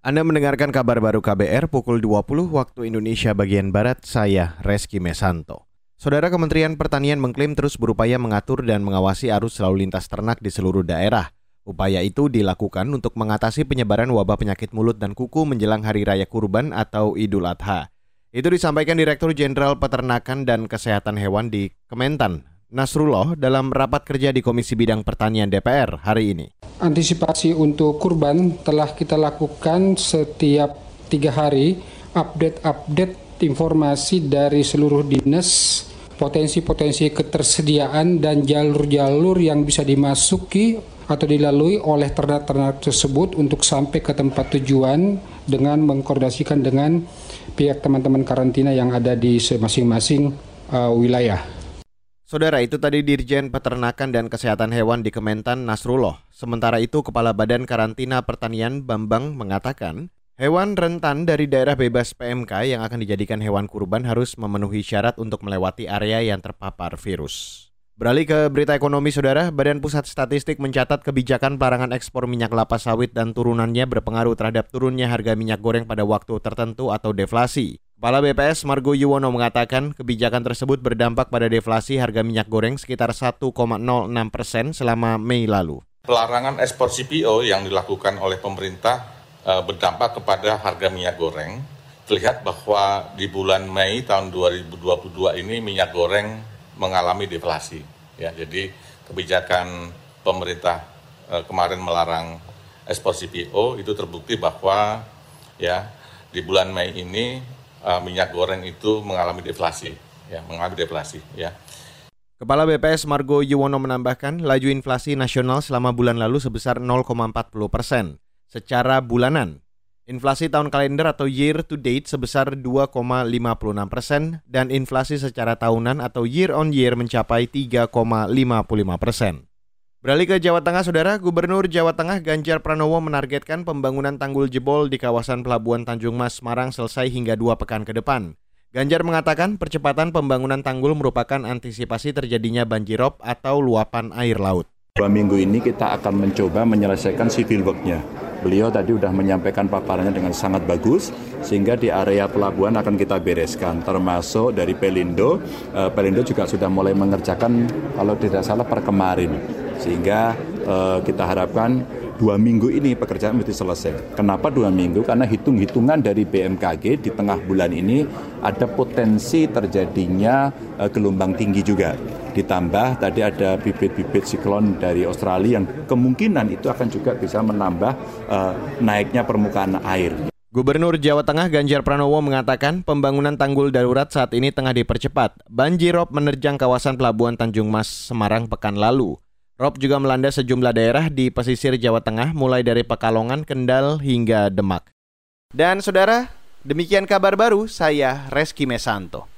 Anda mendengarkan kabar baru KBR pukul 20 waktu Indonesia bagian Barat, saya Reski Mesanto. Saudara Kementerian Pertanian mengklaim terus berupaya mengatur dan mengawasi arus lalu lintas ternak di seluruh daerah. Upaya itu dilakukan untuk mengatasi penyebaran wabah penyakit mulut dan kuku menjelang Hari Raya Kurban atau Idul Adha. Itu disampaikan Direktur Jenderal Peternakan dan Kesehatan Hewan di Kementan, Nasrullah dalam rapat kerja di Komisi Bidang Pertanian DPR hari ini. Antisipasi untuk kurban telah kita lakukan setiap tiga hari update-update informasi dari seluruh dinas potensi-potensi ketersediaan dan jalur-jalur yang bisa dimasuki atau dilalui oleh ternak-ternak tersebut untuk sampai ke tempat tujuan dengan mengkoordinasikan dengan pihak teman-teman karantina yang ada di masing-masing uh, wilayah. Saudara itu tadi Dirjen Peternakan dan Kesehatan Hewan di Kementan Nasrullah. Sementara itu Kepala Badan Karantina Pertanian Bambang mengatakan, hewan rentan dari daerah bebas PMK yang akan dijadikan hewan kurban harus memenuhi syarat untuk melewati area yang terpapar virus. Beralih ke berita ekonomi saudara, Badan Pusat Statistik mencatat kebijakan pelarangan ekspor minyak kelapa sawit dan turunannya berpengaruh terhadap turunnya harga minyak goreng pada waktu tertentu atau deflasi. Kepala BPS Margo Yuwono mengatakan kebijakan tersebut berdampak pada deflasi harga minyak goreng sekitar 1,06 persen selama Mei lalu. Pelarangan ekspor CPO yang dilakukan oleh pemerintah e, berdampak kepada harga minyak goreng. Terlihat bahwa di bulan Mei tahun 2022 ini minyak goreng mengalami deflasi. Ya, jadi kebijakan pemerintah e, kemarin melarang ekspor CPO itu terbukti bahwa ya di bulan Mei ini uh, minyak goreng itu mengalami deflasi, ya, mengalami deflasi, ya. Kepala BPS Margo Yuwono menambahkan, laju inflasi nasional selama bulan lalu sebesar 0,40 persen. Secara bulanan, inflasi tahun kalender atau year to date sebesar 2,56 persen dan inflasi secara tahunan atau year on year mencapai 3,55 persen. Beralih ke Jawa Tengah, Saudara, Gubernur Jawa Tengah Ganjar Pranowo menargetkan pembangunan tanggul jebol di kawasan Pelabuhan Tanjung Mas Semarang selesai hingga dua pekan ke depan. Ganjar mengatakan percepatan pembangunan tanggul merupakan antisipasi terjadinya banjirop atau luapan air laut. Dua minggu ini kita akan mencoba menyelesaikan civil work-nya. Beliau tadi sudah menyampaikan paparannya dengan sangat bagus, sehingga di area pelabuhan akan kita bereskan, termasuk dari Pelindo. Eh, Pelindo juga sudah mulai mengerjakan, kalau tidak salah per kemarin sehingga uh, kita harapkan dua minggu ini pekerjaan mesti selesai. Kenapa dua minggu? Karena hitung-hitungan dari BMKG di tengah bulan ini ada potensi terjadinya uh, gelombang tinggi juga. Ditambah tadi ada bibit-bibit siklon dari Australia yang kemungkinan itu akan juga bisa menambah uh, naiknya permukaan air. Gubernur Jawa Tengah Ganjar Pranowo mengatakan pembangunan tanggul darurat saat ini tengah dipercepat. Banjirop menerjang kawasan Pelabuhan Tanjung Mas, Semarang pekan lalu. Rob juga melanda sejumlah daerah di pesisir Jawa Tengah mulai dari Pekalongan, Kendal hingga Demak. Dan saudara, demikian kabar baru saya Reski Mesanto.